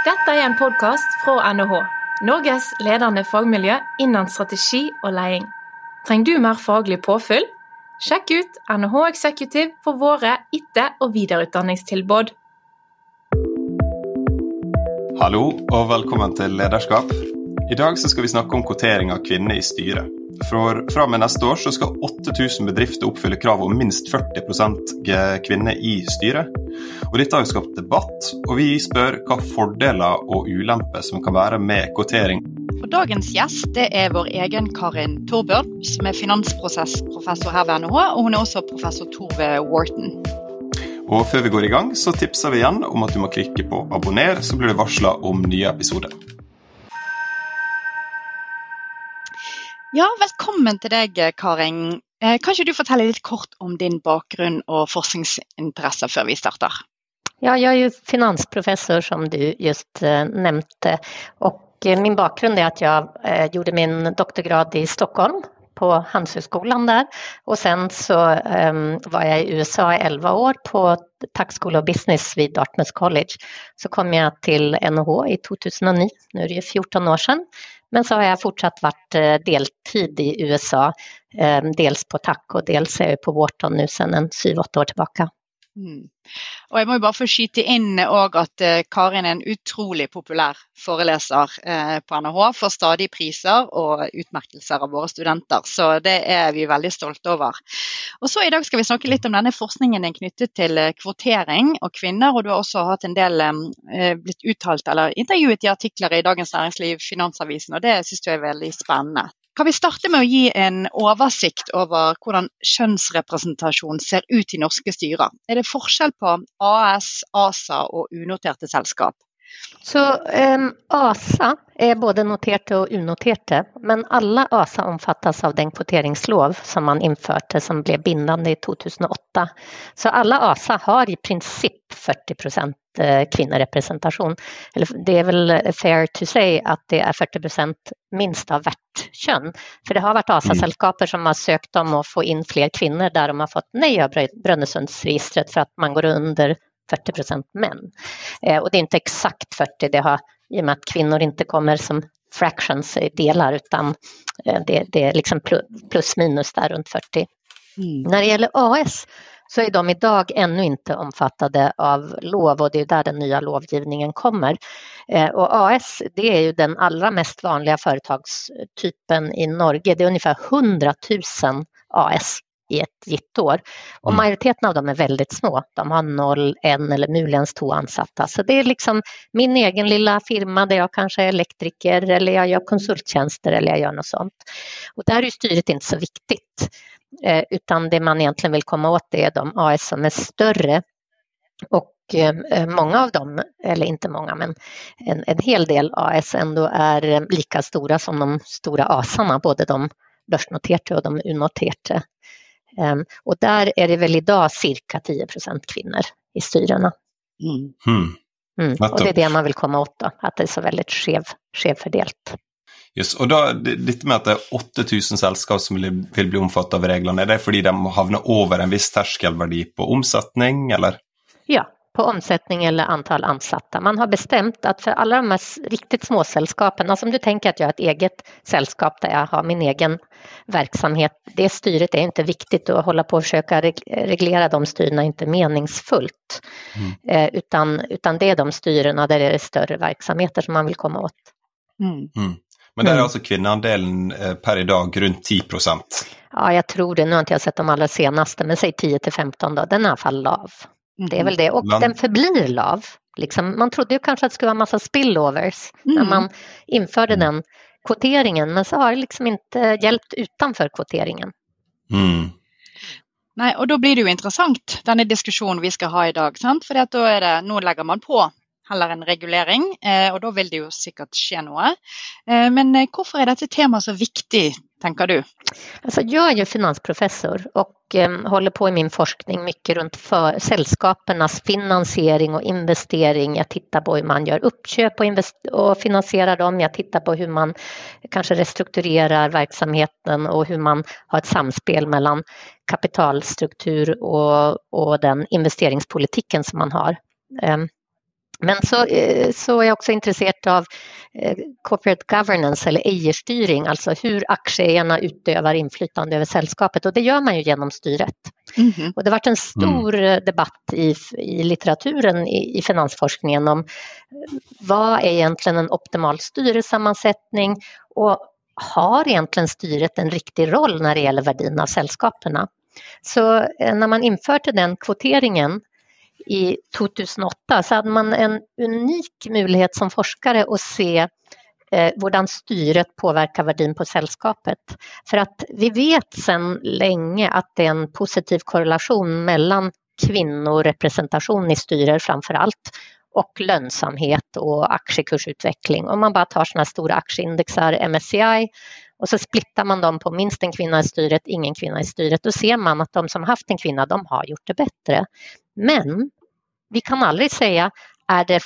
Dette er en podkast fra NHH, Norges ledende fagmiljø innen strategi og leding. Trenger du mer faglig påfyll? Sjekk ut NHH Executive for våre etter- og videreutdanningstilbud. Hallo og velkommen til Lederskap. I dag så skal vi snakke om kvotering av kvinner i styret. For Fra med neste år så skal 8000 bedrifter oppfylle krav om minst 40% kvinner i styret. Og Dette har jo skapt debatt, og vi spør hva fordeler og ulemper som kan være med kvotering. Og dagens gjest det er vår egen Karin Torbjørn, som er finansprosessprofessor her ved NHH, og hun er også professor Tor ved Wharton. Og Før vi går i gang, så tipser vi igjen om at du må klikke på abonner, så blir du varsla om nye episoder. Ja, velkommen til deg, Karin. Eh, kan ikke du fortelle litt kort om din bakgrunn og forskningsinteresser før vi starter? Ja, jag är ju finansprofessor som du just eh, nämnde och eh, min bakgrund är att jag eh, gjorde min doktorgrad i Stockholm på Handelshögskolan där och sen så ehm, var jag i USA i 11 år på Tax School of Business vid Dartmouth College. Så kom jag till NHH i 2009, nu är det ju 14 år sedan. Men så har jag fortsatt varit eh, deltid i USA, eh, dels på TAC och dels är jag på Wharton nu sedan en 7-8 år tillbaka. Mm. Og jeg må jo bare få skyte inn òg at eh, Karin er en utrolig populær foreleser eh, på NHH. Får stadig priser og utmerkelser av våre studenter, så det er vi veldig stolte over. Og så I dag skal vi snakke litt om denne forskningen din knyttet til eh, kvotering og kvinner. og Du har også hatt en del blitt uttalt eller intervjuet i artikler i Dagens Næringsliv, Finansavisen, og det syns jeg er veldig spennende. Kan vi starte med å gi en oversikt over hvordan kjønnsrepresentasjon ser ut i norske styrer? Er det forskjell på AS, ASA og unoterte selskap? Så um, ASA är både noterade och unoterade, men alla ASA omfattas av den kvoteringslov som man införde som blev bindande i 2008. Så alla ASA har i princip 40 procent eh, kvinnorepresentation. Det är väl fair to say att det är 40 procent minst av vart kön. För det har varit ASA-sällskaper som har sökt om att få in fler kvinnor där de har fått nej av Brönnesundsregistret för att man går under 40 procent män. Eh, och det är inte exakt 40, det har, i och med att kvinnor inte kommer som fractions delar utan eh, det, det, är liksom plus minus där runt 40. Mm. När det gäller AS så är de idag ännu inte omfattade av lov och det är där den nya lovgivningen kommer. Eh, och AS det är ju den allra mest vanliga företagstypen i Norge. Det är ungefär 100 000 AS i ett gitt år. Och mm. majoriteten av dem är väldigt små. De har noll, en eller möjligen två ansatta. Så det är liksom min egen lilla firma där jag kanske är elektriker eller jag gör konsulttjänster eller jag gör något sånt. Och där är styret inte så viktigt. Eh, utan det man egentligen vill komma åt är de AS som är större. Och eh, många av dem, eller inte många, men en, en hel del AS ändå är lika stora som de stora ASarna, både de börsnoterade och de unoterade. Ehm, och där är det väl idag cirka 10 procent kvinnor i styrena. Mm. Mm. Mm. Och det är det man vill komma åt då, att det är så väldigt skev, skevfördelat. Just, och då, lite med att det är 8000 sällskap som vill, vill bli omfattade av reglerna, är det för att de havnar över en viss terskelvärde på omsättning eller? Ja, på omsättning eller antal ansatta. Man har bestämt att för alla de här riktigt små sällskapen, alltså om du tänker att jag har ett eget sällskap där jag har min egen verksamhet, det styret är inte viktigt att hålla på och försöka reglera de styrena är inte meningsfullt. Mm. Eh, utan, utan det är de styrena där det är större verksamheter som man vill komma åt. Mm. Mm. Men där är mm. alltså kvinnoandelen eh, per idag runt 10 procent? Ja, jag tror det. Nu har inte jag sett de allra senaste, men säg 10 till 15 då. Den är i alla fall lav. Det är väl det. Och man... den förblir lav. Liksom, man trodde ju kanske att det skulle vara en massa spillovers mm. när man införde mm. den kvoteringen, men så har det liksom inte hjälpt utanför kvoteringen. Mm. Nej, och då blir det ju intressant, den diskussion vi ska ha idag, sant? för att då är det, nu lägger man på handlar en regulering, eh, och då vill det ju säkert ske något. Eh, men eh, varför är detta tema så viktigt, tänker du? Alltså, jag är ju finansprofessor och eh, håller på i min forskning mycket runt för sällskapernas finansiering och investering. Jag tittar på hur man gör uppköp och, och finansierar dem. Jag tittar på hur man kanske restrukturerar verksamheten och hur man har ett samspel mellan kapitalstruktur och, och den investeringspolitiken som man har. Men så, eh, så är jag också intresserad av eh, corporate governance eller ägarstyrning, alltså hur aktieägarna utövar inflytande över sällskapet och det gör man ju genom styret. Mm. Och det har varit en stor mm. debatt i, i litteraturen i, i finansforskningen om vad är egentligen en optimal styrelsesammansättning och har egentligen styret en riktig roll när det gäller värdin av sällskaperna? Så när man införde den kvoteringen i 2008 så hade man en unik möjlighet som forskare att se eh, hur styret påverkar värdin på sällskapet. För att vi vet sedan länge att det är en positiv korrelation mellan kvinnorepresentation i styrer framför allt och lönsamhet och aktiekursutveckling. Om man bara tar sådana stora aktieindexar, MSCI, och så splittar man dem på minst en kvinna i styret, ingen kvinna i styret, då ser man att de som haft en kvinna, de har gjort det bättre. Men vi kan aldrig säga, är det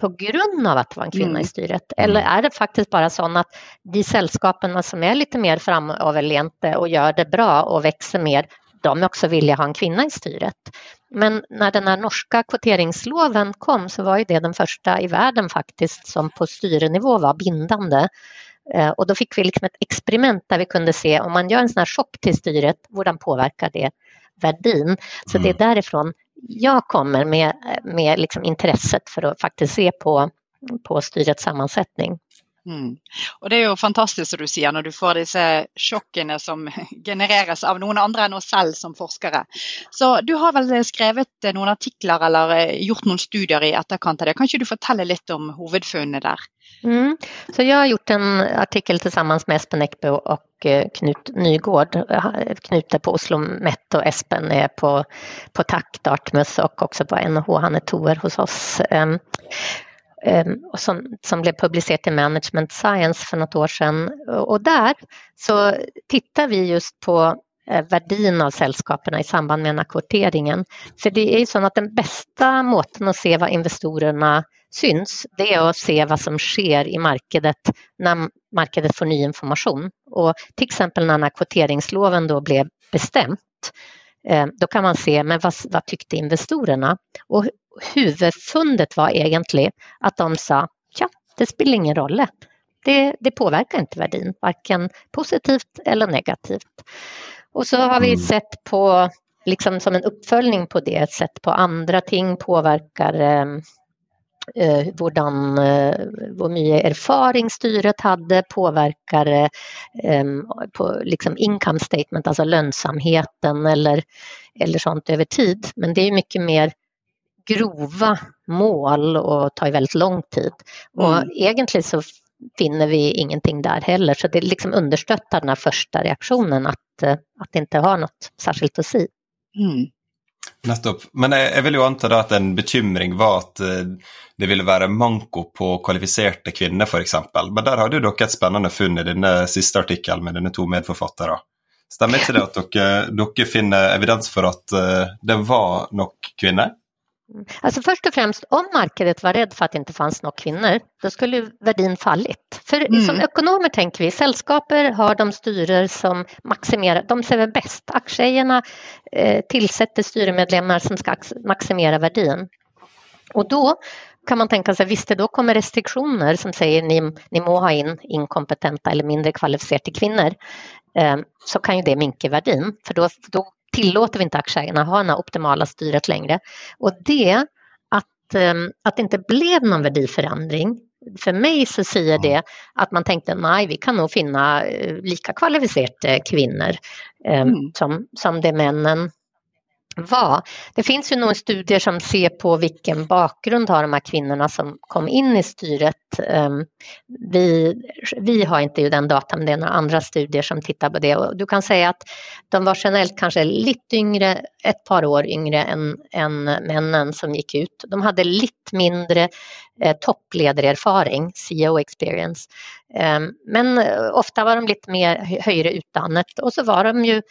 på grund av att det var en kvinna mm. i styret? Eller är det faktiskt bara så att de sällskapen som är lite mer framöverlente och gör det bra och växer mer, de också vilja ha en kvinna i styret. Men när den här norska kvoteringsloven kom så var det den första i världen faktiskt som på styrenivå var bindande. Eh, och då fick vi liksom ett experiment där vi kunde se om man gör en sån här chock till styret, hur påverkar det värdin? Så mm. det är mm. därifrån jag kommer med, med liksom intresset för att faktiskt se på, på styrets sammansättning. Mm. Och det är ju fantastiskt som du säger när du får dessa chockerna som genereras av någon andra än oss själva som forskare. Så du har väl skrivit några artiklar eller eh, gjort några studier i efterkant av det. Kanske du berätta lite om huvudfunnen där? Mm. Så jag har gjort en artikel tillsammans med Espen Eckbo och eh, Knut Nygård. Knut är på Oslo Met och Espen är på, på TAC, Dartmouth och också på NH. Han är toer hos oss. Ehm, som, som blev publicerat i Management Science för något år sedan. Och där så tittar vi just på eh, värdin av sällskapen i samband med annekvoteringen. För det är ju så att den bästa måten att se vad investorerna syns, det är att se vad som sker i marknaden när markedet får ny information. Och till exempel när den här kvoteringsloven då blev bestämt, då kan man se men vad, vad tyckte investerarna? Och huvudfundet var egentligen att de sa, ja, det spelar ingen roll. Det, det påverkar inte värdin, varken positivt eller negativt. Och så har vi mm. sett på, liksom som en uppföljning på det, sett på andra ting påverkar eh, hvordan, eh, hvor mye erfaring styret hade påverkar eh, på liksom income statement, alltså lönsamheten eller, eller sånt över tid. Men det är mycket mer grova mål och tar väldigt lång tid. Och mm. egentligen så finner vi ingenting där heller så det liksom understöttar den här första reaktionen att, eh, att det inte har något särskilt att säga. Mm. Nettopp. Men jeg, jeg, vil jo anta da at en bekymring var at eh, det ville være manko på kvalifiserte kvinner f.eks. Men der hadde jo dere et spennende funn i denne eh, siste artikkelen med dine to medforfattere. Stemmer ikke det at dere, dere finner evidens for at eh, det var nok kvinner? Alltså först och främst, om marknaden var rädd för att det inte fanns några kvinnor, då skulle värdin fallit. För mm. som ekonomer tänker vi, sällskaper har de styrer som maximerar, de ser väl bäst. Aktieägarna eh, tillsätter styremedlemmar som ska maximera värdin. Och då kan man tänka sig, visst då kommer restriktioner som säger ni, ni må ha in inkompetenta eller mindre kvalificerade kvinnor, eh, så kan ju det minka värdin. För då, då tillåter vi inte aktieägarna ha den optimala styret längre. Och det, att, ehm, att det inte blev någon värdeförändring, för mig så säger det att man tänkte nej, vi kan nog finna eh, lika kvalificerade kvinnor ehm, mm. som, som det männen vara. Det finns ju några studier som ser på vilken bakgrund har de här kvinnorna som kom in i styret. Ehm, vi, vi har inte ju den datan, men det är några andra studier som tittar på det. Och du kan säga att de var generellt kanske lite yngre, ett par år yngre än, än männen som gick ut. De hade lite mindre eh, toppledarerfaring, CEO experience. Ehm, men eh, ofta var de lite mer högre utdannet och så var de ju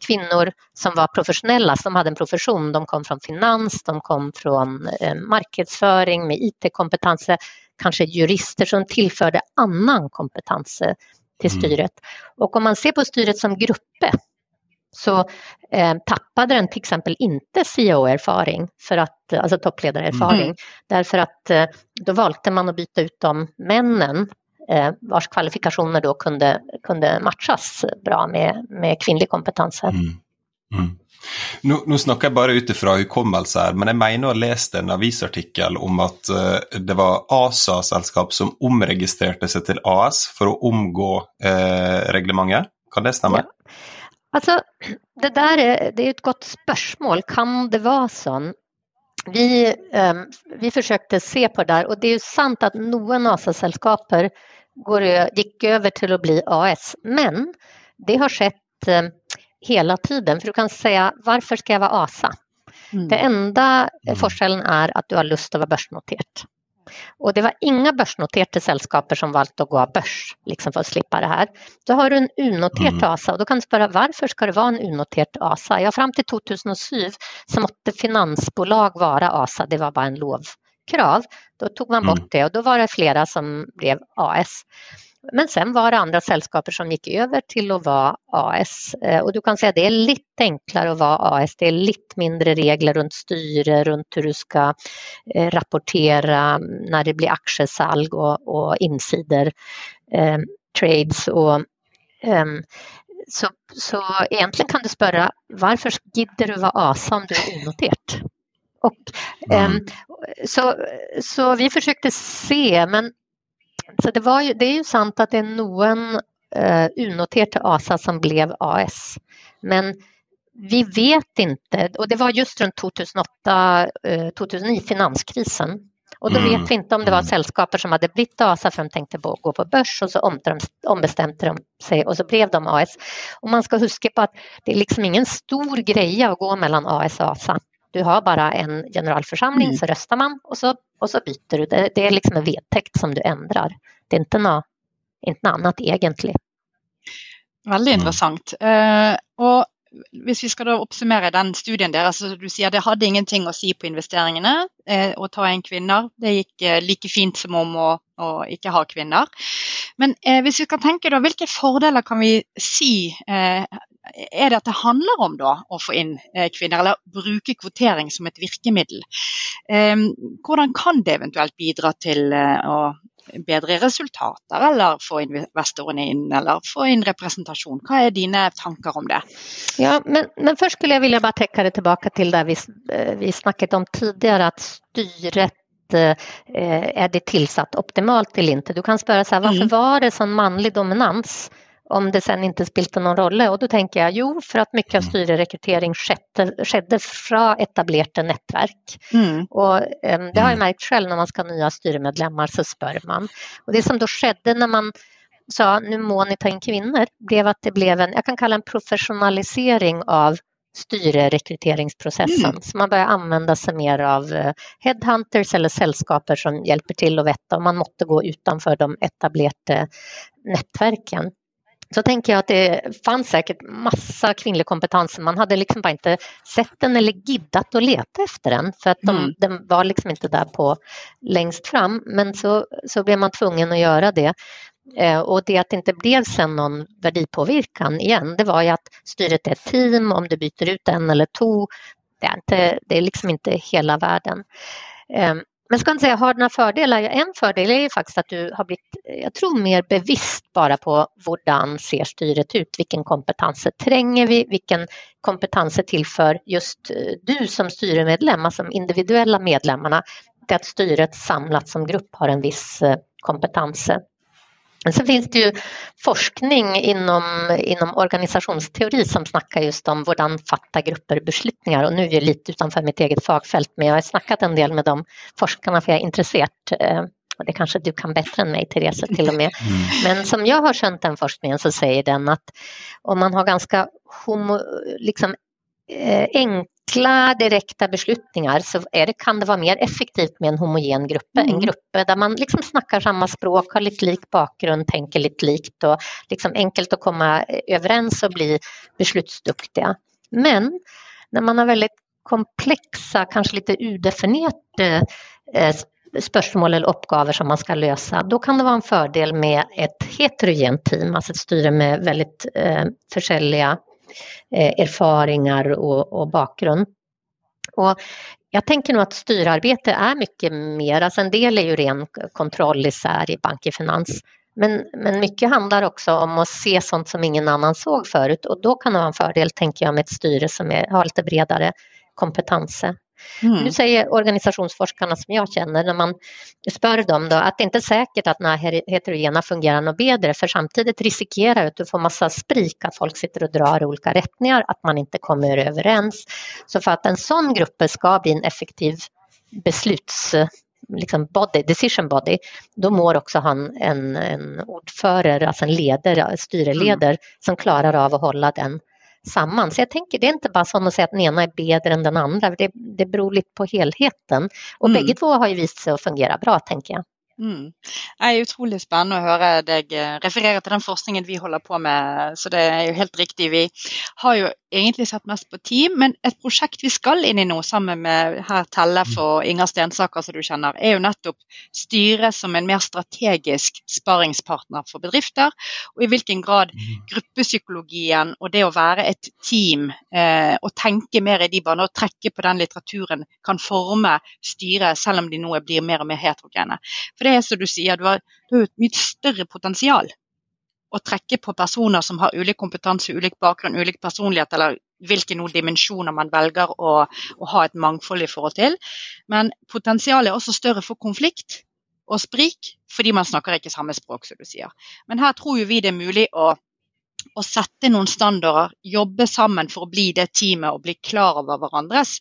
kvinnor som var professionella, som hade en profession. De kom från finans, de kom från eh, marknadsföring med IT-kompetens, kanske jurister som tillförde annan kompetens till mm. styret. Mm. Och om man ser på styret som grupper så eh, tappade den till exempel inte CEO-erfaring, för att, alltså toppledarerfaring, mm. därför att eh, då valde man att byta ut de männen eh, vars kvalifikationer då kunde, kunde matchas bra med, med kvinnlig kompetens. Mm. Mm. Nå, nå, snakker jeg bare ut ifra hukommelse her, men jeg mener ha lest en avisartikkel om at uh, det var ASA-selskap som omregistrerte seg til AS for å omgå uh, reglementet. Kan det stemme? Ja. Alltså, det där är, det är ett gott spörsmål. Kan det vara så? Vi, um, vi försökte se på det där och det är ju sant att någon ASA-sällskaper gick över till att bli AS, men det har skett um, hela tiden. För du kan säga, varför ska jag vara ASA? Mm. Det enda mm. forskellen är att du har lust att vara börsnoterat. Och det var inga börsnoterade sällskaper som valt att gå av börs liksom för att slippa det här. Då har du en unoterad mm. ASA och då kan du spara varför ska det vara en unoterad ASA? Ja, fram till 2007 så måtte finansbolag vara ASA, det var bara en lovkrav. Då tog man bort mm. det och då var det flera som blev AS. Men sen var det andra sällskaper som gick över till att vara AS eh, och du kan säga att det är lite enklare att vara AS. Det är lite mindre regler runt styre, runt hur du ska eh, rapportera när det blir aktiesalg och, och insider, eh, trades och eh, så, så egentligen kan du spöra varför gidder du vara ASA om du är onoterat? Och, mm. så, så vi försökte se, men så det, var ju, det är ju sant att det är någon eh, unoterad ASA som blev AS. Men vi vet inte, och det var just runt 2008, eh, 2009, finanskrisen. Och då mm. vet vi inte om det var mm. sällskaper som hade blivit ASA för de tänkte på, gå på börs och så ombestämde de sig och så blev de AS. Och man ska huska på att det är liksom ingen stor grej att gå mellan AS och ASA. Du har bara en generalförsamling mm. så röstar man och så, och så byter du. Det, det är liksom en vedtäkt som du ändrar. Det är inte något, inte något annat egentligen. Väldigt mm. intressant. Uh, och hvis vi ska då oppsummere den studien deres, altså du sier det hade ingenting att si på investeringene eh, å ta en kvinner. Det gick eh, like fint som om å, å ikke ha kvinner. Men eh, hvis vi kan tenke da, hvilke fordeler kan vi si eh, er det at det handler om da, å få inn eh, kvinner, eller bruke kvotering som et virkemiddel. Ehm, hvordan kan det eventuelt bidra til eh, å bedre resultater, eller få investorerna in eller få in representation. Vad är dina tankar om det? Ja, men, men först skulle jag vilja bara täcka det tillbaka till det vi, eh, vi snackat om tidigare, att styret är det tillsatt optimalt eller inte? Du kan spöra så här, varför mm. var det sån manlig dominans om det sen inte spilte någon roll. Och då tänker jag, jo, för att mycket av mm. styrerekrytering skedde, skedde från etablerade nätverk. Mm. Och um, det har jag märkt själv när man ska ha nya styremedlemmar så spör man. Och det som då skedde när man sa nu må ni ta in kvinnor blev att det blev en, jag kan kalla en professionalisering av styrerekryteringsprocessen. Mm. Så man börjar använda sig mer av eh, headhunters eller sällskaper som hjälper till att veta om man måste gå utanför de etablerade nätverken så tänker jag att det fanns säkert massa kvinnlig kompetens. Man hade liksom bara inte sett den eller giddat att leta efter den för att de, mm. den var liksom inte där på längst fram. Men så, så blev man tvungen att göra det. Eh, och det att det inte blev sen någon värdipåverkan igen, det var ju att styret är ett team, om du byter ut en eller två, det är, inte, det är liksom inte hela världen. Eh, men ska inte säga har några fördelar? En fördel är ju faktiskt att du har blivit, eh, jag tror, mer bevisst bara på hurdan ser styret ut? Vilken kompetens tränger vi? Vilken kompetens tillför just eh, du som styremedlem, alltså de individuella medlemmarna? Det att styret samlat som grupp har en viss eh, kompetens sen finns det ju forskning inom, inom organisationsteori som snackar just om hur fattar grupper beslutningar och nu är jag lite utanför mitt eget fagfält men jag har snackat en del med de forskarna för jag är intresserad eh, och det kanske du kan bättre än mig Therese till och med. Mm. Men som jag har känt den forskningen så säger den att om man har ganska homo, liksom, eh, enkla direkta beslutningar så är det, kan det vara mer effektivt med en homogen grupp. Mm. En grupp där man liksom snackar samma språk, har lite lik bakgrund, tänker lite likt och liksom enkelt att komma överens och bli beslutsduktiga. Men när man har väldigt komplexa, kanske lite udefinierade eh, spörsmål eller uppgifter som man ska lösa, då kan det vara en fördel med ett heterogent team, alltså ett styre med väldigt eh, eh, Eh, erfaringar och, och bakgrund. Och jag tänker nog att styrarbete är mycket mer, alltså en del är ju ren kontroll isär i bank i finans. Men, men mycket handlar också om att se sånt som ingen annan såg förut och då kan det vara en fördel, tänker jag, med ett styre som är, har lite bredare kompetenser. Mm. Nu säger organisationsforskarna som jag känner när man spör dem då att det inte är säkert att den här heterogena fungerar något bättre för samtidigt riskerar du att du får massa sprik, att folk sitter och drar i olika rättningar, att man inte kommer överens. Så för att en sån grupp ska bli en effektiv besluts liksom body, decision body, då mår också han en, en ordförare, alltså en ledare, styreleder mm. som klarar av att hålla den samman. Så jag tänker, det är inte bara som att säga att den ena är bättre än den andra, det, det beror lite på helheten. Och mm. bägge två har ju visat sig att fungera bra, tänker jag. Mm. Det er utrolig spennende å høre deg eh, referere til den forskningen vi holder på med. Så det er jo helt riktig. Vi har jo egentlig sett mest på team, men et prosjekt vi skal inn i nå sammen med her Tellef og Inger Stensaker, som du kjenner, er jo nettopp styret som en mer strategisk sparingspartner for bedrifter. Og i hvilken grad gruppepsykologien og det å være et team eh, og tenke mer i de baner og trekke på den litteraturen kan forme styret, selv om de nå blir mer og mer heterogene. For det er som du sier, du har, du har et mye større potensial å trekke på personer som har ulik kompetanse, ulik bakgrunn, ulik personlighet, eller hvilke noen dimensjoner man velger å, å, ha et mangfold i forhold til. Men potensialet er også større for konflikt og sprik, fordi man snakker ikke samme språk, som du sier. Men her tror vi det er mulig å, å sette noen standarder, jobbe sammen for å bli det teamet og bli klar over hverandres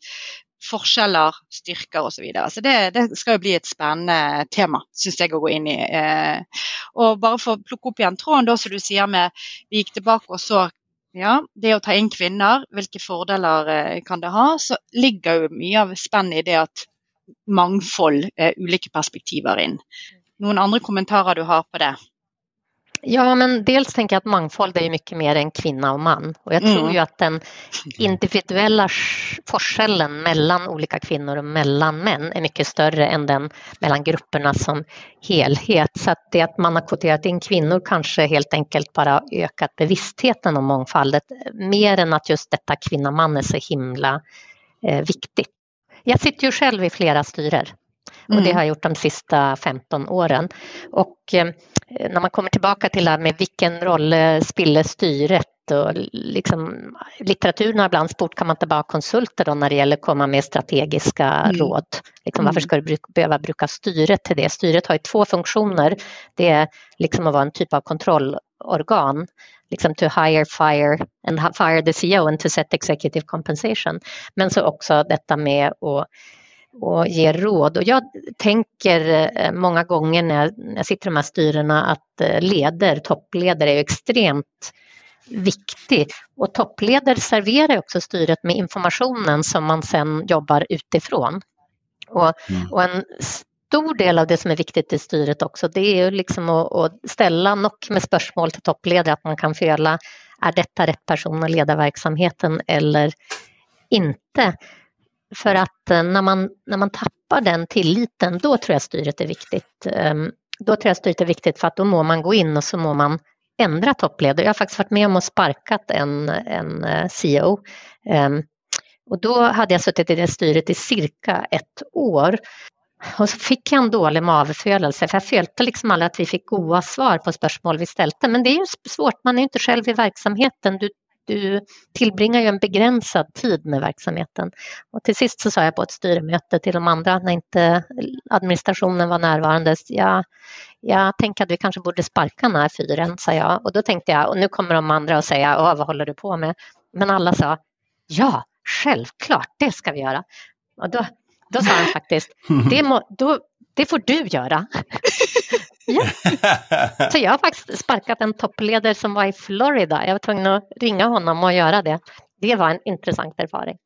forskjeller, styrker osv. Så, så det, det, skal jo bli et spennende tema, syns jeg, å gå inn i. Eh, og bare for å plukke opp igjen tråden da, som du sier med Vi gikk tilbake og så ja, det å ta inn kvinner, hvilke fordeler eh, kan det ha? Så ligger jo mye av spennet i det at mangfold, eh, ulike perspektiver inn. Noen andre kommentarer du har på det? Ja, men dels tänker jag att mångfald är mycket mer än kvinna och man och jag tror mm. ju att den individuella forskellen mellan olika kvinnor och mellan män är mycket större än den mellan grupperna som helhet. Så att det att man har kvoterat in kvinnor kanske helt enkelt bara ökat bevisstheten om mångfaldet mer än att just detta kvinna-man är så himla eh, viktigt. Jag sitter ju själv i flera styrer och det mm. har jag gjort de sista 15 åren. Och eh, när man kommer tillbaka till det här med vilken roll eh, spiller styret och liksom, litteraturen har ibland spurt, kan man inte bara konsulter då när det gäller att komma med strategiska mm. råd? Liksom, varför mm. ska du bruka, behöva bruka styret till det? Styret har ju två funktioner. Det är liksom att vara en typ av kontrollorgan liksom to hire, fire and fire the CEO and to set executive compensation. Men så också detta med att och ger råd. Och jag tänker eh, många gånger när jag sitter i de här styrena att eh, leder, toppledare är extremt viktigt. Och toppledare serverar också styret med informationen som man sen jobbar utifrån. Och, mm. och en stor del av det som är viktigt i styret också det är liksom att, att ställa nog med spörsmål till toppledare, att man kan följa är detta rätt person att leda verksamheten eller inte? För att eh, när man, när man tappar den tilliten, då tror jag styret är viktigt. Ehm, då tror jag styret är viktigt för att då må man gå in och så må man ändra toppledare. Jag har faktiskt varit med om att sparkat en, en eh, CEO. Ehm, och då hade jag suttit i det styret i cirka ett år. Och så fick jag en dålig magfödelse för jag följde liksom aldrig att vi fick goda svar på spörsmål vi ställde. Men det är ju svårt, man är inte själv i verksamheten. Du du tillbringar ju en begränsad tid med verksamheten. Och till sist så sa jag på ett styrmöte till de andra när inte administrationen var närvarande, jag, jag tänker att vi kanske borde sparka den här fyren, sa jag. Och då tänkte jag, och nu kommer de andra att säga, vad håller du på med? Men alla sa, ja, självklart, det ska vi göra. Och då, då sa han faktiskt, det, må, då, det får du göra. Ja. Så jag har faktiskt sparkat en toppledare som var i Florida. Jag var tvungen att ringa honom och göra det. Det var en intressant erfarenhet.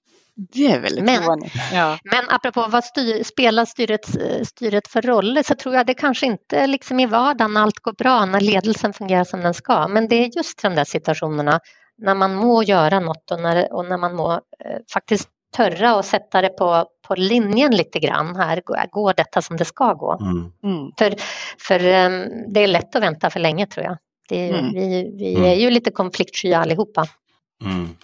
Det är väldigt men, ja. men apropå vad styr, spelar styret, styret för roller så tror jag det kanske inte liksom i vardagen allt går bra, när ledelsen fungerar som den ska. Men det är just de där situationerna när man må göra något och när, och när man må eh, faktiskt törra och sätta det på, på linjen lite grann. Här går detta som det ska gå. Mm. Mm. För, för um, det är lätt att vänta för länge tror jag. Det, mm. Vi, vi mm. är ju lite konfliktsky allihopa. Mm.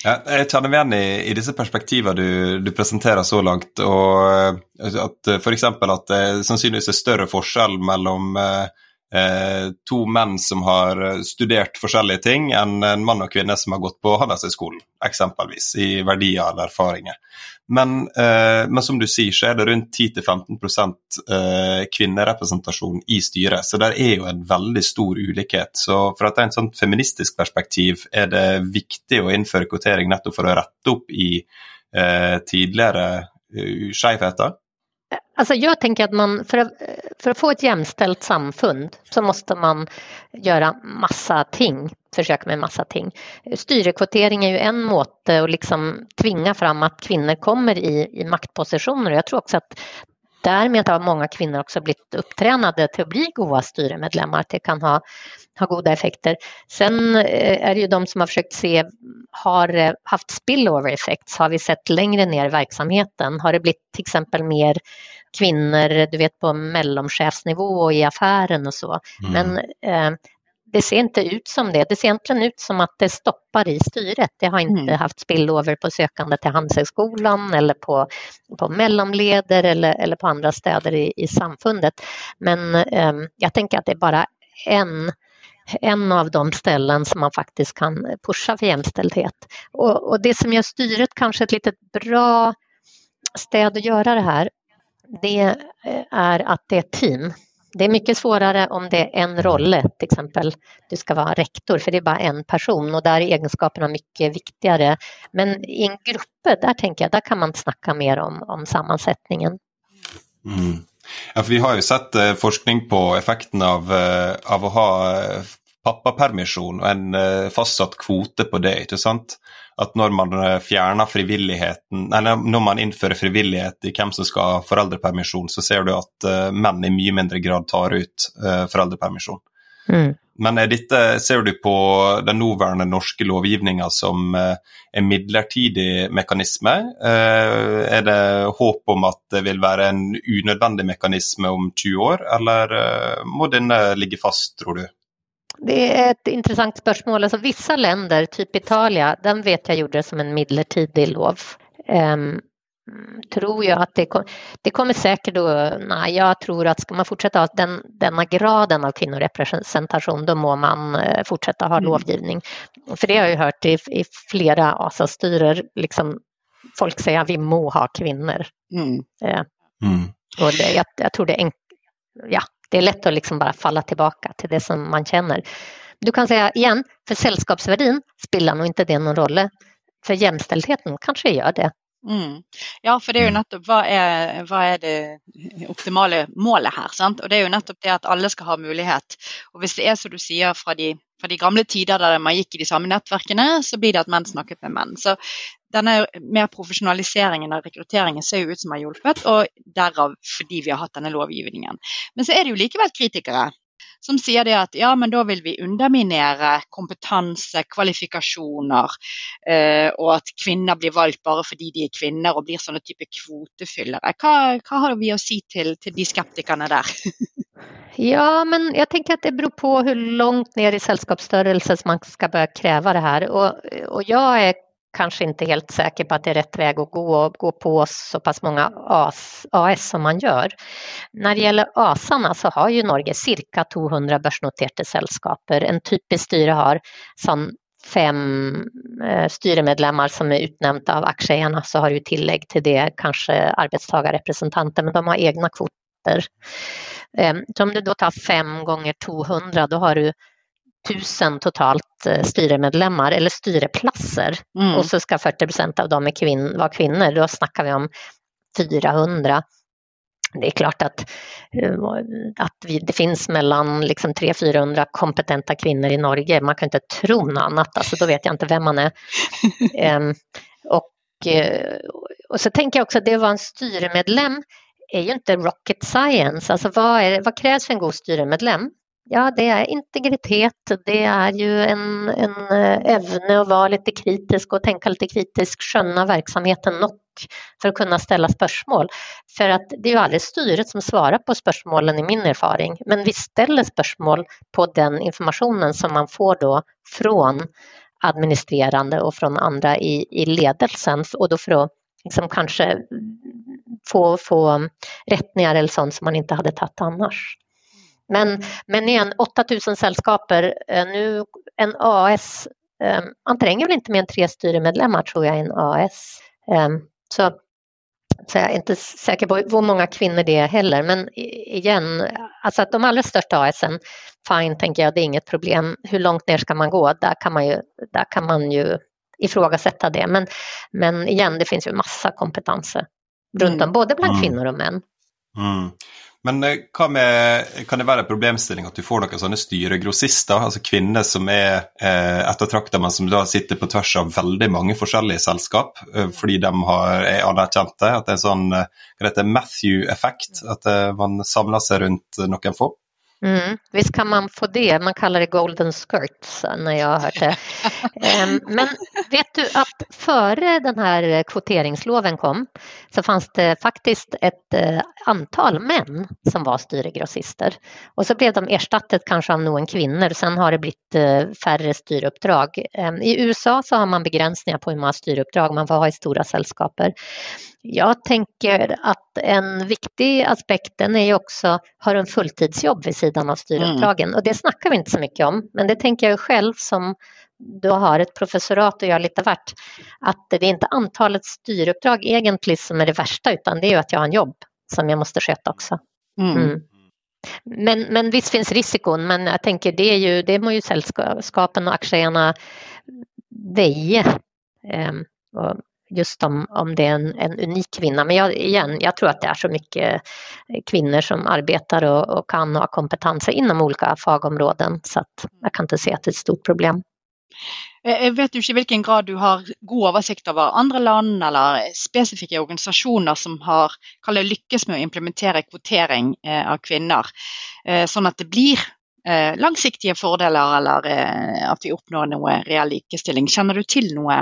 Ja, jeg kjenner meg igjen i, i, disse perspektivene du, du, presenterer så langt. og at F.eks. at det sannsynligvis er større forskjell mellom eh, eh, to menn som har studert forskjellige ting, enn en mann og kvinne som har gått på Handelshøyskolen, eksempelvis, i verdier eller erfaringer. Men, eh, men, som du sier, så er det rundt 10-15 eh, kvinnerepresentasjon i styret, så der er jo en veldig stor ulikhet. Så fra et sånn feministisk perspektiv er det viktig å innføre kvotering nettopp for å rette opp i eh, tidligere uh, skjevheter? Alltså jag tänker att man, för att, för att få ett jämställt samfund så måste man göra massa ting, försöka med massa ting. Styrekvotering är ju en måte att liksom tvinga fram att kvinnor kommer i, i maktpositioner. Jag tror också att därmed har många kvinnor också blivit upptränade till att bli goda styremedlemmar. Det kan ha, ha goda effekter. Sen eh, är det ju de som har försökt se, har eh, haft spillover effects, har vi sett längre ner i verksamheten? Har det blivit till exempel mer kvinnor, du vet på mellanchefsnivå och i affären och så. Mm. Men eh, det ser inte ut som det. Det ser egentligen ut som att det stoppar i styret. Det har inte mm. haft spillover på sökande till Handelshögskolan eller på, på mellanleder eller, eller på andra städer i, i samfundet. Men eh, jag tänker att det är bara en en av de ställen som man faktiskt kan pusha för jämställdhet. Och, och det som gör styret kanske ett litet bra städ att göra det här, det eh, är att det är team. Det är mycket svårare om det är en roll, till exempel du ska vara rektor, för det är bara en person och där är egenskaperna mycket viktigare. Men i en grupp, där tänker jag, där kan man snacka mer om, om sammansättningen. Mm. Ja, vi har ju sett eh, forskning på effekten av, eh, av att ha eh, pappapermisjon og en eh, fastsatt kvote på det. ikke sant? At når man eh, fjerner frivilligheten, eller når man innfører frivillighet i hvem som skal ha foreldrepermisjon, så ser du at uh, menn i mye mindre grad tar ut foreldrepermisjon. Mm. Men dette, ser du på den nåværende norske lovgivninga som en midlertidig mekanisme? er det håp om at det vil være en unødvendig mekanisme om 20 år, eller må denne ligge fast, tror du? Det är ett intressant spörsmål. Alltså, vissa länder, typ Italien, den vet jag gjorde det som en midlertidig lov. Um, tror jag att det, kom, det kommer säkert då, nej jag tror att ska man fortsätta ha den, denna graden av kvinnorepresentation då må man eh, fortsätta ha mm. lovgivning. För det har jag hört i, i flera ASA-styrer, liksom, folk säger att vi må ha kvinnor. Mm. Eh, mm. Och det, jag, jag, tror det är, en, ja, det är lätt att liksom bara falla tillbaka till det som man känner. Du kan säga igen, för sällskapsvärdin spelar nog inte det någon roll. För jämställdheten kanske gör det. Mm. Ja, for det er jo nettopp hva er, hva er, det optimale målet her. Sant? Og det er jo nettopp det at alle skal ha mulighet. Og hvis det er som du sier fra de, fra de gamle tider der man gikk i de samme nettverkene, så blir det at menn snakket med menn. Så denne mer profesjonaliseringen av rekrutteringen ser jo ut som har hjulpet, og derav fordi vi har hatt denne lovgivningen. Men så er det jo likevel kritikere som sier det at ja, men da vil vi underminere kompetanse, kvalifikasjoner, eh, og at kvinner blir valgt bare fordi de er kvinner og blir sånne type kvotefyllere. Hva, hva har vi å si til, til de skeptikerne der? Ja, men jag tänker att det beror på hur långt ner i sällskapsstörelse man ska börja kräva det här. Och, och jag är kanske inte helt säker på att det är rätt väg att gå och gå på så pass många AS, AS som man gör. När det gäller ASarna så har ju Norge cirka 200 börsnoterade sällskaper. En typisk styre har som fem eh, styremedlemmar som är utnämnda av aktieägarna så har du tillägg till det kanske arbetstagarrepresentanter men de har egna kvoter. Eh, så om du då tar fem gånger 200 då har du tusen totalt eh, styremedlemmar eller styreplatser mm. och så ska 40 procent av dem kvin vara kvinnor. Då snackar vi om 400. Det är klart att, eh, att vi, det finns mellan liksom 300-400 kompetenta kvinnor i Norge. Man kan inte tro något annat, alltså, då vet jag inte vem man är. um, och, eh, och så tänker jag också att det var en styremedlem är ju inte rocket science. Alltså vad, är, vad krävs för en god styremedlem? Ja, det är integritet, det är ju en, en eh, ävne att vara lite kritisk och tänka lite kritiskt, sköna verksamheten nog för att kunna ställa spörsmål. För att det är ju aldrig styret som svarar på spörsmålen i min erfaring, men vi ställer spörsmål på den informationen som man får då från administrerande och från andra i, i ledelsen och då för att liksom kanske få, få rättningar eller sånt som man inte hade tagit annars. Men, men igen, 8000 sällskaper, eh, nu en AS, eh, man tränger väl inte mer än tre styremedlemmar tror jag i en AS. Eh, så, så jag är inte säker på hur många kvinnor det är heller, men igen, alltså att de allra största ASen, fine tänker jag, det är inget problem. Hur långt ner ska man gå? Där kan man ju, där kan man ju ifrågasätta det. Men, men igen, det finns ju massa kompetenser runt om, mm. både bland mm. kvinnor och män. Mm. Men eh, hva med, kan det være en problemstilling at du får noen sånne styregrossister, altså kvinner som er eh, ettertrakta, men som da sitter på tvers av veldig mange forskjellige selskap, eh, fordi de har, er anerkjente? At det er en sånn eh, hva heter Matthew-effekt? At eh, man samler seg rundt noen få? Mm, visst kan man få det, man kallar det golden skirts eh, när jag har hört det. Ehm, men vet du att före den här kvoteringsloven kom så fanns det faktiskt ett eh, antal män som var styregrossister och så blev de erstattet kanske av någon kvinnor. Sen har det blivit eh, färre styruppdrag. Ehm, I USA så har man begränsningar på hur många styruppdrag man får ha i stora sällskaper. Jag tänker att en viktig aspekt är ju också, har en fulltidsjobb vid sidan av styruppdragen mm. och det snackar vi inte så mycket om men det tänker jag själv som då har ett professorat och gör lite vart att det är inte antalet styruppdrag egentligen som är det värsta utan det är ju att jag har en jobb som jag måste sköta också. Mm. Mm. Men, men visst finns risikon men jag tänker det är ju, det må ju sällskapen och aktieägarna väja. Um, just om, om det är en, en unik kvinna. Men jag, igen, jag tror att det är så mycket eh, kvinnor som arbetar och, och kan och har kompetenser inom olika fagområden så att jag kan inte se att det är ett stort problem. Eh, eh, vet du ikke i hvilken grad du har god oversikt over andre land eller spesifikke organisationer som har det, lykkes med å implementere kvotering av kvinner, så sånn at det blir langsiktige fordeler eller at vi oppnår noe reell likestilling. Kjenner du til noe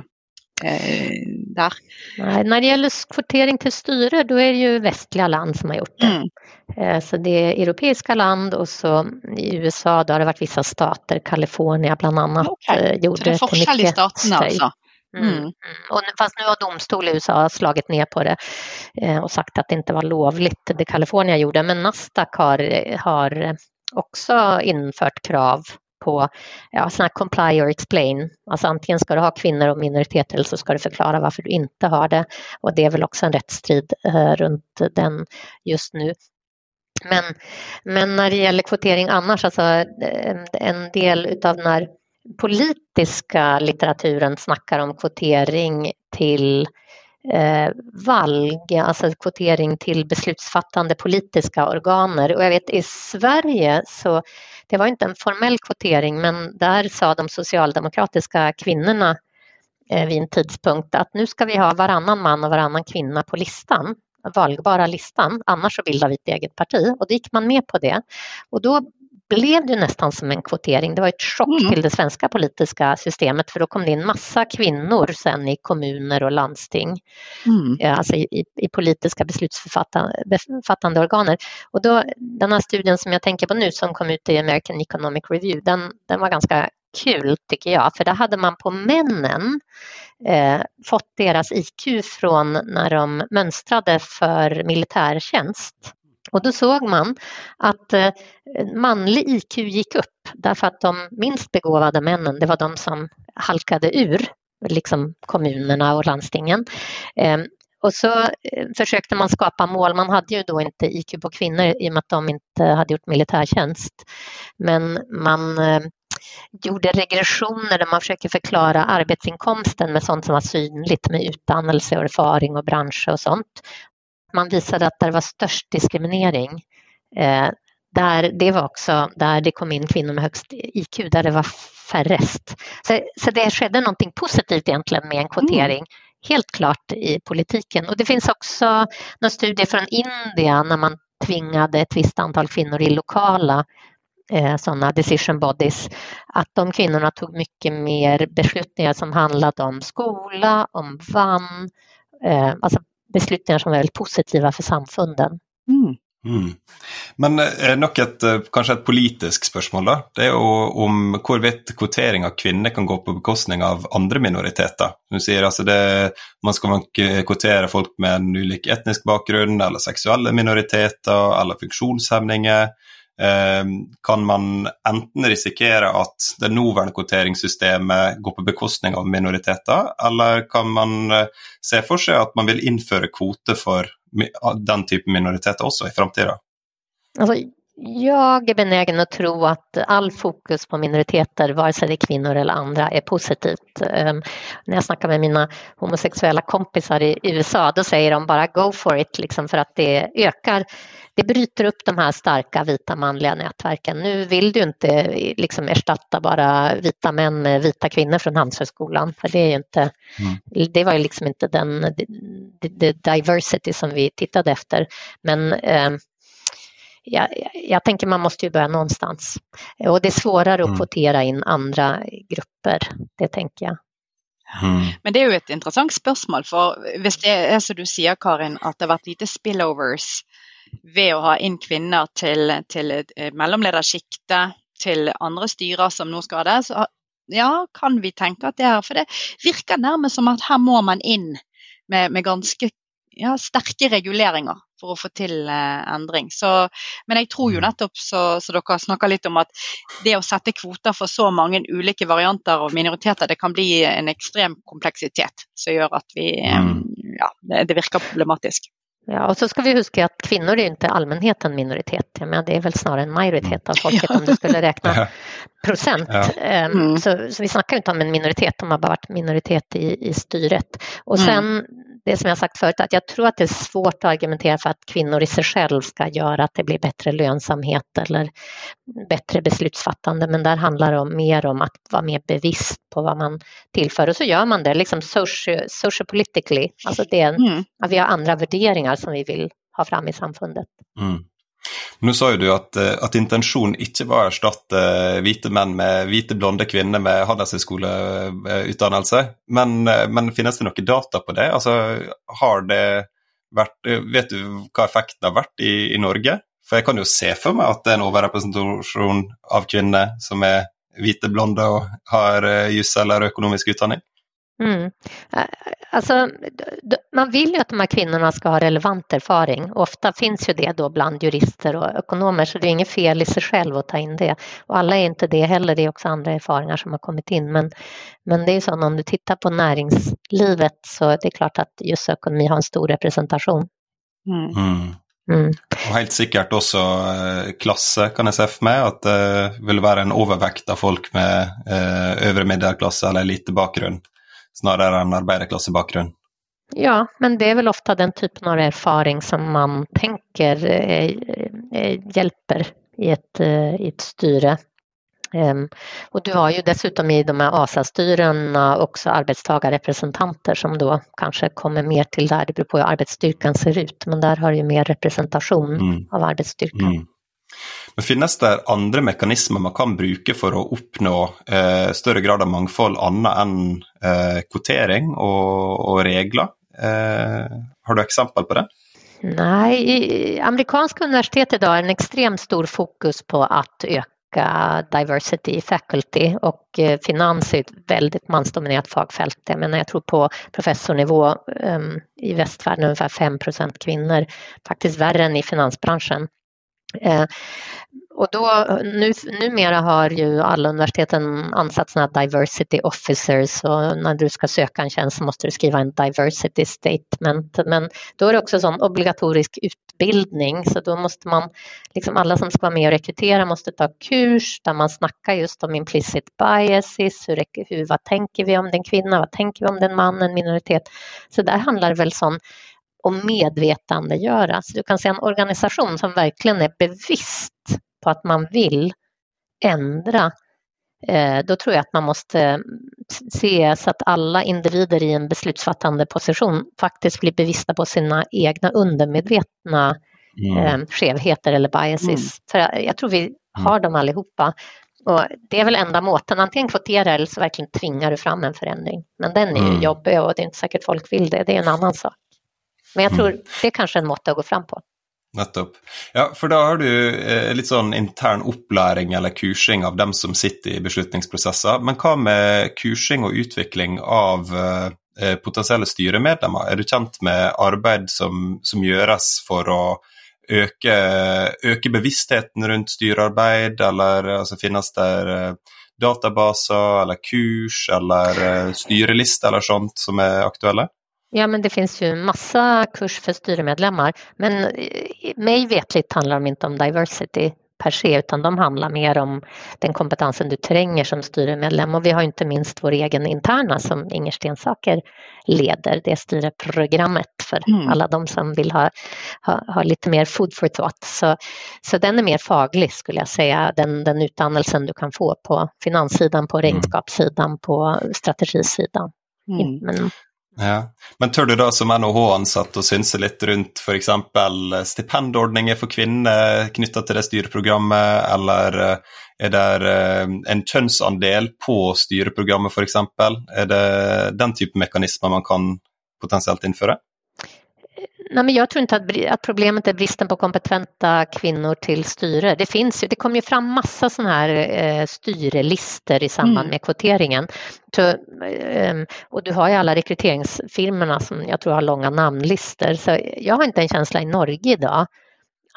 eh, där. Nej, när det gäller kvotering till styre då är det ju västliga land som har gjort det. Mm. Eh, så det är europeiska land och så i USA då har det varit vissa stater, Kalifornien bland annat, okay. Eh, gjorde så det forskjell i staterna alltså? Mm. Mm. Och, fast nu har domstol i USA slagit ner på det eh, och sagt att det inte var lovligt det Kalifornien gjorde. Men Nasdaq har, har också infört krav på ja, här comply or explain. Alltså antingen ska du ha kvinnor och minoriteter eller så ska du förklara varför du inte har det. Och det är väl också en rättsstrid eh, runt den just nu. Men, men när det gäller kvotering annars, alltså en del utav den här politiska litteraturen snackar om kvotering till eh, valg, alltså kvotering till beslutsfattande politiska organer. Och jag vet i Sverige så det var inte en formell kvotering men där sa de socialdemokratiska kvinnorna eh, vid en tidpunkt att nu ska vi ha varannan man och varannan kvinna på listan valbara listan, annars så bildar vi ett eget parti. Och då gick man med på det. Och då blev det nästan som en kvotering. Det var ett chock mm. till det svenska politiska systemet för då kom det in massa kvinnor sen i kommuner och landsting, mm. Eh, alltså i, i, politiska beslutsfattande organer. Och då, den här studien som jag tänker på nu som kom ut i American Economic Review, den, den var ganska kul tycker jag, för där hade man på männen eh, fått deras IQ från när de mönstrade för militärtjänst. Och då såg man att eh, manlig IQ gick upp därför att de minst begåvade männen, det var de som halkade ur, liksom kommunerna och landstingen. Ehm, och så eh, försökte man skapa mål. Man hade ju då inte IQ på kvinnor i och med att de inte hade gjort militärtjänst. Men man eh, gjorde regressioner där man försöker förklara arbetsinkomsten med sånt som var synligt med utdannelse och erfaring och branscher och sånt. Man visade att där var störst diskriminering eh, där det var också där det kom in kvinnor med högst IQ, där det var färrest. Så, så det skedde någonting positivt egentligen med en kvotering. Mm. Helt klart i politiken. Och det finns också några studier från Indien när man tvingade ett visst antal kvinnor i lokala eh, sådana decision bodies, att de kvinnorna tog mycket mer beslutningar som handlade om skola, om vann, eh, alltså beslutningar som var väldigt positiva för samfunden. Mm. Mm. Men eh, nok et eh, kanskje et politisk spørsmål, da. Det er jo om hvorvidt kvotering av kvinner kan gå på bekostning av andre minoriteter. Du sier altså det, Man skal kvotere folk med en ulik etnisk bakgrunn, eller seksuelle minoriteter, eller funksjonshemninger. Ehm, kan man enten riskera att det nuvarande kvoteringssystemet går på bekostning av minoriteter, eller kan man eh, se för sig att man vill införa kvoter för den typen minoriteter också i framtiden? Alltså, jag är benägen att tro att all fokus på minoriteter, vare sig det är kvinnor eller andra, är positivt. Um, när jag snackar med mina homosexuella kompisar i USA, då säger de bara go for it, liksom för att det ökar det bryter upp de här starka vita manliga nätverken. Nu vill du inte liksom erstatta bara vita män med vita kvinnor från Handelshögskolan, för det är ju inte, mm. det var ju liksom inte den the, the diversity som vi tittade efter. Men eh, jag, jag, tänker man måste ju börja någonstans. Och det är svårare att mm. kvotera in andra grupper, det tänker jag. Mm. Men det är ju ett intressant spørsmål, for hvis det är som du säger Karin, att det har varit lite spillovers ved å ha inn kvinner til, til mellomledersjiktet, til andre styrer som nå skal ha det, så ja, kan vi tenke at det er For det virker nærmest som at her må man inn med, med ganske ja, sterke reguleringer for å få til eh, endring. Så, men jeg tror jo mm. nettopp, så, så dere snakker litt om at det å sette kvoter for så mange ulike varianter og minoriteter, det kan bli en ekstrem kompleksitet som gjør at vi, mm. ja, det, det virker problematisk. Ja, och så ska vi huska att kvinnor är inte allmänhet en minoritet. Jag menar, det är väl snarare en majoritet av folket om du skulle räkna procent. Ja. Ehm, mm. Så, så, vi snackar inte om en minoritet, de har bara varit minoritet i, i styret. Och sen mm det som jag sagt förut, att jag tror att det är svårt att argumentera för att kvinnor i sig själv ska göra att det blir bättre lönsamhet eller bättre beslutsfattande, men där handlar det om mer om att vara mer bevisst på vad man tillför och så gör man det liksom social, social politically, alltså det, mm. att vi har andra värderingar som vi vill ha fram i samfundet. Mm. Nå sa jo du at, eh, at intensjonen ikke var å erstatte eh, hvite menn med hvite, blonde kvinner med handelshøyskoleutdannelse, eh, men, men finnes det noe data på det? Altså, har det vært, vet du hva effekten har vært i, i Norge? For jeg kan jo se for meg at det er en overrepresentasjon av kvinner som er hvite, blonde og har juss eller økonomisk utdanning? Mm. Alltså, man vill ju att de här kvinnorna ska ha relevant erfaring. Ofta finns ju det då bland jurister och ekonomer så det är inget fel i sig själv att ta in det. Och alla är inte det heller, det är också andra erfarenheter som har kommit in. Men, men det är så om du tittar på näringslivet så det är klart att just ekonomi har en stor representation. Mm. Mm. Mm. Og helt sikkert også eh, klasse, kan jeg se for meg. At det vil være en overvekt av folk med eh, øvre middelklasse eller elitebakgrunn snarare än arbetarklassebakgrund. Ja, men det är väl ofta den typen av erfaring som man tänker eh, eh, hjälper i ett, eh, i ett styre. Um, och du har ju dessutom i de här ASA-styrena också arbetstagarrepresentanter som då kanske kommer mer till där, det beror på hur arbetsstyrkan ser ut, men där har du ju mer representation mm. av arbetsstyrkan. Mm. Men Finnes det andre mekanismer man kan bruke for å oppnå eh, større grad av mangfold annet enn eh, kvotering og, og regler? Eh, har du eksempel på det? Nej, i amerikanska universitet idag är en extremt stor fokus på att öka diversity i faculty och eh, finans är ett väldigt mansdominerat fagfält. Jag menar, jag tror på professornivå um, i västvärlden ungefär 5% kvinnor, faktiskt värre än i finansbranschen. Eh, och då, nu, numera har ju alla universiteten ansatt sådana diversity officers och när du ska söka en tjänst så måste du skriva en diversity statement. Men då är det också sån obligatorisk utbildning så då måste man, liksom alla som ska vara med och rekrytera måste ta kurs där man snackar just om implicit biases, hur, hur, vad tänker vi om den kvinna, vad tänker vi om den man, en minoritet. Så där handlar det väl sån och medvetandegöra. Så du kan se en organisation som verkligen är bevisst på att man vill ändra. Eh, då tror jag att man måste se så att alla individer i en beslutsfattande position faktiskt blir bevissta på sina egna undermedvetna mm. Eh, skevheter eller biases. Mm. För jag tror vi mm. har dem allihopa. Och det är väl enda måten, antingen kvotera eller så verkligen tvingar du fram en förändring. Men den är ju mm. jobbig och det är inte säkert folk vill det, det är en annan sak. Men jag tror mm. det är kanske en mått att gå fram på. Nettopp. Ja, for da har du eh, litt sånn intern opplæring eller kursing av dem som sitter i beslutningsprosesser. Men hva med kursing og utvikling av eh, potensielle styremedlemmer? Er du kjent med arbeid som, som gjøres for å øke, øke, bevisstheten rundt styrearbeid, eller altså, finnes det eh, databaser eller kurs eller eh, styrelister eller sånt som är aktuella? Ja, men det finns ju massa kurs för styremedlemmar. Men eh, mig vetligt handlar de inte om diversity per se utan de handlar mer om den kompetensen du tränger som styremedlem och vi har inte minst vår egen interna som Inger Stensaker leder, det styreprogrammet för mm. alla de som vill ha, ha, ha, lite mer food for thought. Så, så den är mer faglig skulle jag säga, den, den utdannelsen du kan få på finanssidan, på mm. räkenskapssidan, på strategisidan. Mm. Men ja. Men tror du da som NHH-ansatt å synse litt rundt f.eks. stipendordninger for kvinner knytta til det styreprogrammet, eller eh, är er det eh, en kjønnsandel på styreprogrammet f.eks.? Er det den type mekanismer man kan potensiellt innføre? Nej, men jag tror inte att, att, problemet är bristen på kompetenta kvinnor till styre. Det finns ju, det kommer ju fram massa sådana här eh, styrelister i samband mm. med kvoteringen. Så, eh, och du har ju alla rekryteringsfirmorna som jag tror har långa namnlistor. Så jag har inte en känsla i Norge idag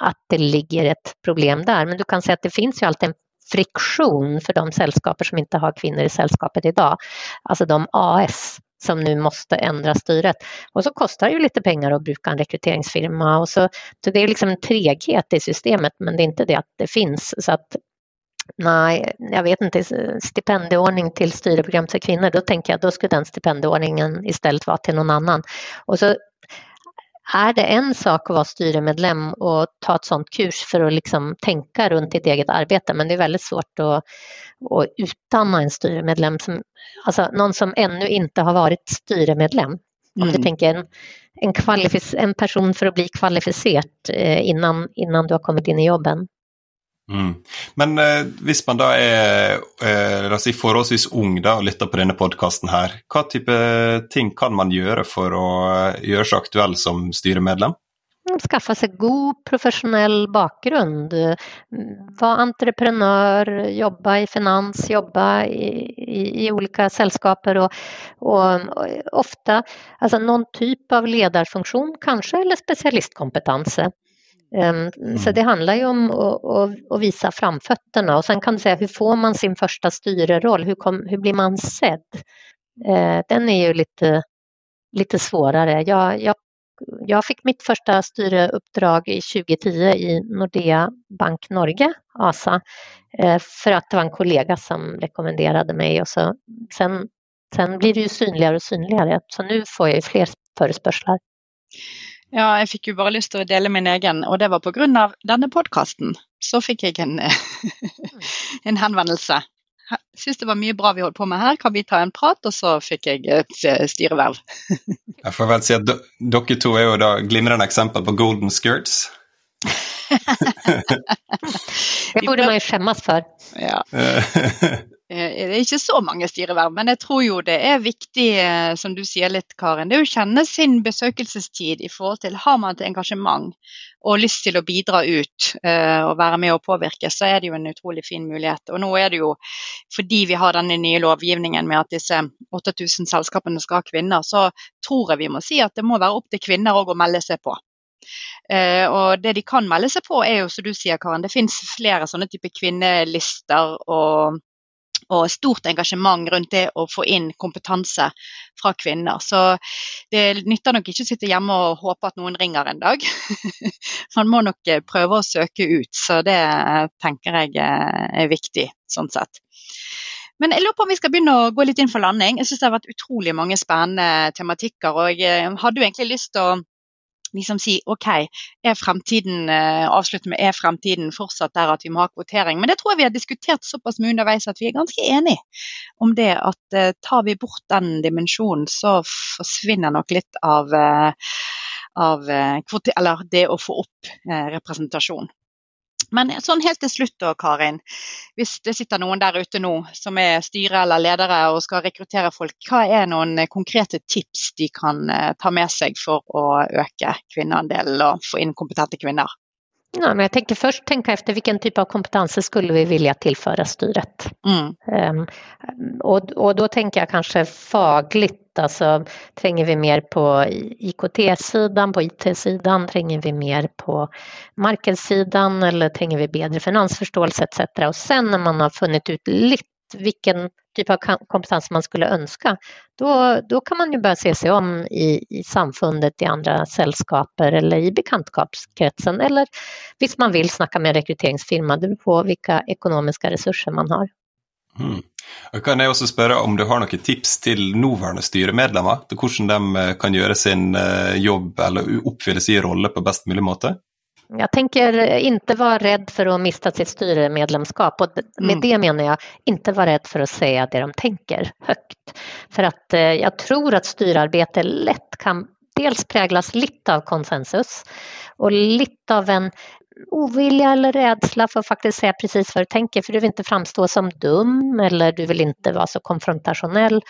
att det ligger ett problem där. Men du kan säga att det finns ju alltid en friktion för de sällskaper som inte har kvinnor i sällskapet idag. Alltså de AS som nu måste ändra styret. Och så kostar det ju lite pengar att bruka en rekryteringsfirma och så, så det är liksom en treghet i systemet men det är inte det att det finns. Så att Nej, jag vet inte, stipendieordning till styreprogram för kvinnor, då tänker jag då skulle den stipendieordningen istället vara till någon annan. Och så är det en sak att vara styremedlem och ta ett sådant kurs för att liksom tänka runt ditt eget arbete men det är väldigt svårt att, att utdanna en styremedlem, som, alltså någon som ännu inte har varit styremedlem. Om mm. du tänker en, en, en, person för att bli kvalificerad eh, innan, innan du har kommit in i jobben. Mm. Men eh, hvis man da er eh, si forholdsvis ung da, og lytter på denne podkasten her, hva type eh, ting kan man gjøre for å eh, gjøre seg aktuell som styremedlem? Mm, skaffa sig god professionell bakgrund. Vara entreprenör, jobba i finans, jobba i, i, i olika sällskaper och, och, och, ofta alltså någon typ av ledarfunktion kanske eller specialistkompetens. Ehm, så mm. det handlar ju om att, visa framfötterna och sen kan du säga hur får man sin första styreroll? Hur, kom, hur blir man sedd? Eh, den är ju lite, lite svårare. Jag, jag, jag fick mitt första styreuppdrag i 2010 i Nordea Bank Norge, ASA, eh, för att det var en kollega som rekommenderade mig och så, sen, sen blir det ju synligare och synligare. Så nu får jag ju fler förespörslar. Ja, jeg fikk jo bare lyst til å dele min egen, og det var pga. denne podkasten. Så fikk jeg en, en henvendelse. Syns det var mye bra vi holdt på med her, kan vi ta en prat? Og så fikk jeg et eh, styreverv. jeg får vel si at dere to er jo da glimrende eksempel på golden skirts. det borde man jo skjemmes for. Ja. Eh, det er ikke så mange styreverv, men jeg tror jo det er viktig, eh, som du sier litt, Karin, det er å kjenne sin besøkelsestid i forhold til har man et engasjement og lyst til å bidra ut eh, og være med og påvirke, så er det jo en utrolig fin mulighet. Og nå er det jo fordi vi har denne nye lovgivningen med at disse 8000 selskapene skal ha kvinner, så tror jeg vi må si at det må være opp til kvinner òg å melde seg på. Uh, og det de kan melde seg på, er jo som du sier, Karen, det finnes flere sånne type kvinnelister og og stort engasjement rundt det å få inn kompetanse fra kvinner. Så det nytter nok ikke å sitte hjemme og håpe at noen ringer en dag. Man må nok eh, prøve å søke ut, så det eh, tenker jeg eh, er viktig sånn sett. Men jeg lurer på om vi skal begynne å gå litt inn for landing. Jeg syns det har vært utrolig mange spennende tematikker. Og jeg hadde jo egentlig lyst til å liksom si OK, er fremtiden eh, avslutte med er fremtiden fortsatt der at vi må ha kvotering? Men det tror jeg vi har diskutert såpass mye underveis at vi er ganske enige om det at eh, tar vi bort den dimensjonen, så forsvinner nok litt av, eh, av eh, kvote, eller det å få opp representasjon. Men sånn helt til slutt da, Karin. Hvis det sitter noen der ute nå som er styre eller ledere og skal rekruttere folk, hva er noen konkrete tips de kan eh, ta med seg for å øke kvinneandelen og få inn kompetente kvinner? Ja, men jag tänker först tänka efter vilken typ av kompetenser skulle vi vilja tillföra styret. Mm. Um, och, och då tänker jag kanske fagligt, alltså tränger vi mer på IKT-sidan, på IT-sidan, tränger vi mer på marknadssidan eller tränger vi bättre finansförståelse etc. Och sen när man har funnit ut lite vilken typ av kompetens man skulle önska, då, då kan man ju börja se sig om i, i samfundet, i andra sällskaper eller i bekantskapskretsen eller visst man vill snacka med en rekryteringsfirma, det beror på vilka ekonomiska resurser man har. Mm. Jag kan också også spørre om du har noen tips til nåværende styremedlemmer til hvordan de eh, kan gjøre sin eh, jobb eller oppfylle sin rolle på best mulig måte? Jag tänker inte vara rädd för att mista sitt styremedlemskap och med mm. det menar jag inte vara rädd för att säga det de tänker högt. För att eh, jag tror att styrarbete lätt kan dels präglas lite av konsensus och lite av en ovilja eller rädsla för att faktiskt säga precis vad du tänker för du vill inte framstå som dum eller du vill inte vara så konfrontationell.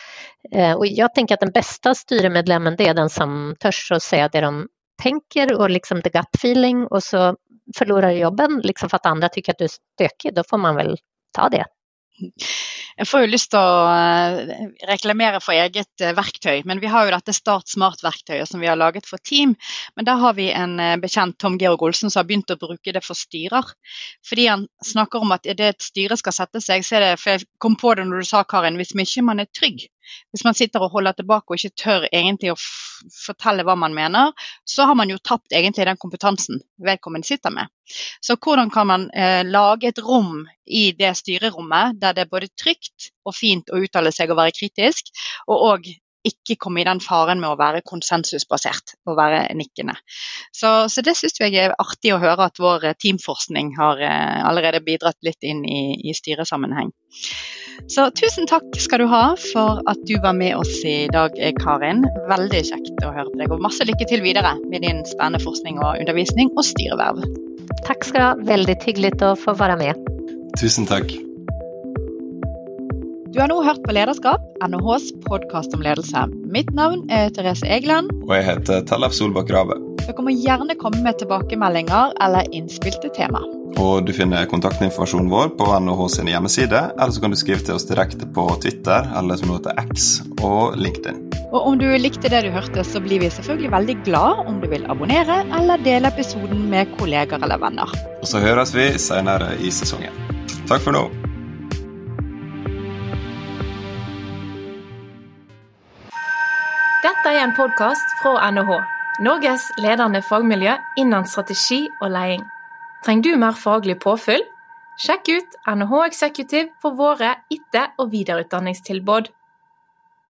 Eh, och jag tänker att den bästa styremedlemmen det är den som törs att säga det de tänker och liksom the gut feeling och så förlorar du jobben liksom för att andra tycker att du är stökig, då får man väl ta det. Jeg får jo lyst til å för reklamere for eget eh, verktyg, verktøy, men vi har jo dette Start Smart-verktøyet som vi har laget for team. Men där har vi en eh, bekant, bekjent, Tom Georg Olsen, som har begynt å bruke det for styrer. Fordi han snakker om at det et styre skal sette seg, så er det For jeg kom på det når du sa, Karin, hvis ikke man er trygg, hvis man sitter og holder tilbake og ikke tør egentlig å fortelle hva man mener, så har man jo tapt egentlig den kompetansen vedkommende sitter med. Så hvordan kan man eh, lage et rom i det styrerommet der det er både trygt og fint å uttale seg og være kritisk, og òg ikke komme i den faren med å være konsensusbasert og være nikkende. Så, så det syns jeg er artig å høre at vår teamforskning har eh, allerede bidratt litt inn i, i styresammenheng. Så tusen takk skal du ha for at du var med oss i dag, Karin. Veldig kjekt å høre på deg. Og masse lykke til videre med din spennende forskning og undervisning og styreverv. Takk skal du ha. Veldig hyggelig å få være med. Tusen takk. Du har nå hørt på Lederskap, NHHs podkast om ledelse. Mitt navn er Therese Egeland. Og jeg heter Tellef Solbakk Rave. Dere må gjerne komme med tilbakemeldinger eller innspill til tema. Og du finner kontaktinformasjonen vår på NHH sin hjemmeside, eller så kan du skrive til oss direkte på Twitter, eller som heter X, og LinkedIn. Og om du likte det du hørte, så blir vi selvfølgelig veldig glad om du vil abonnere eller dele episoden med kolleger eller venner. Og så høres vi senere i sesongen. Takk for nå. Dette er en podkast fra NHH, Norges ledende fagmiljø innen strategi og leding. Trenger du mer faglig påfyll? Sjekk ut NHH Executive for våre etter- og videreutdanningstilbud.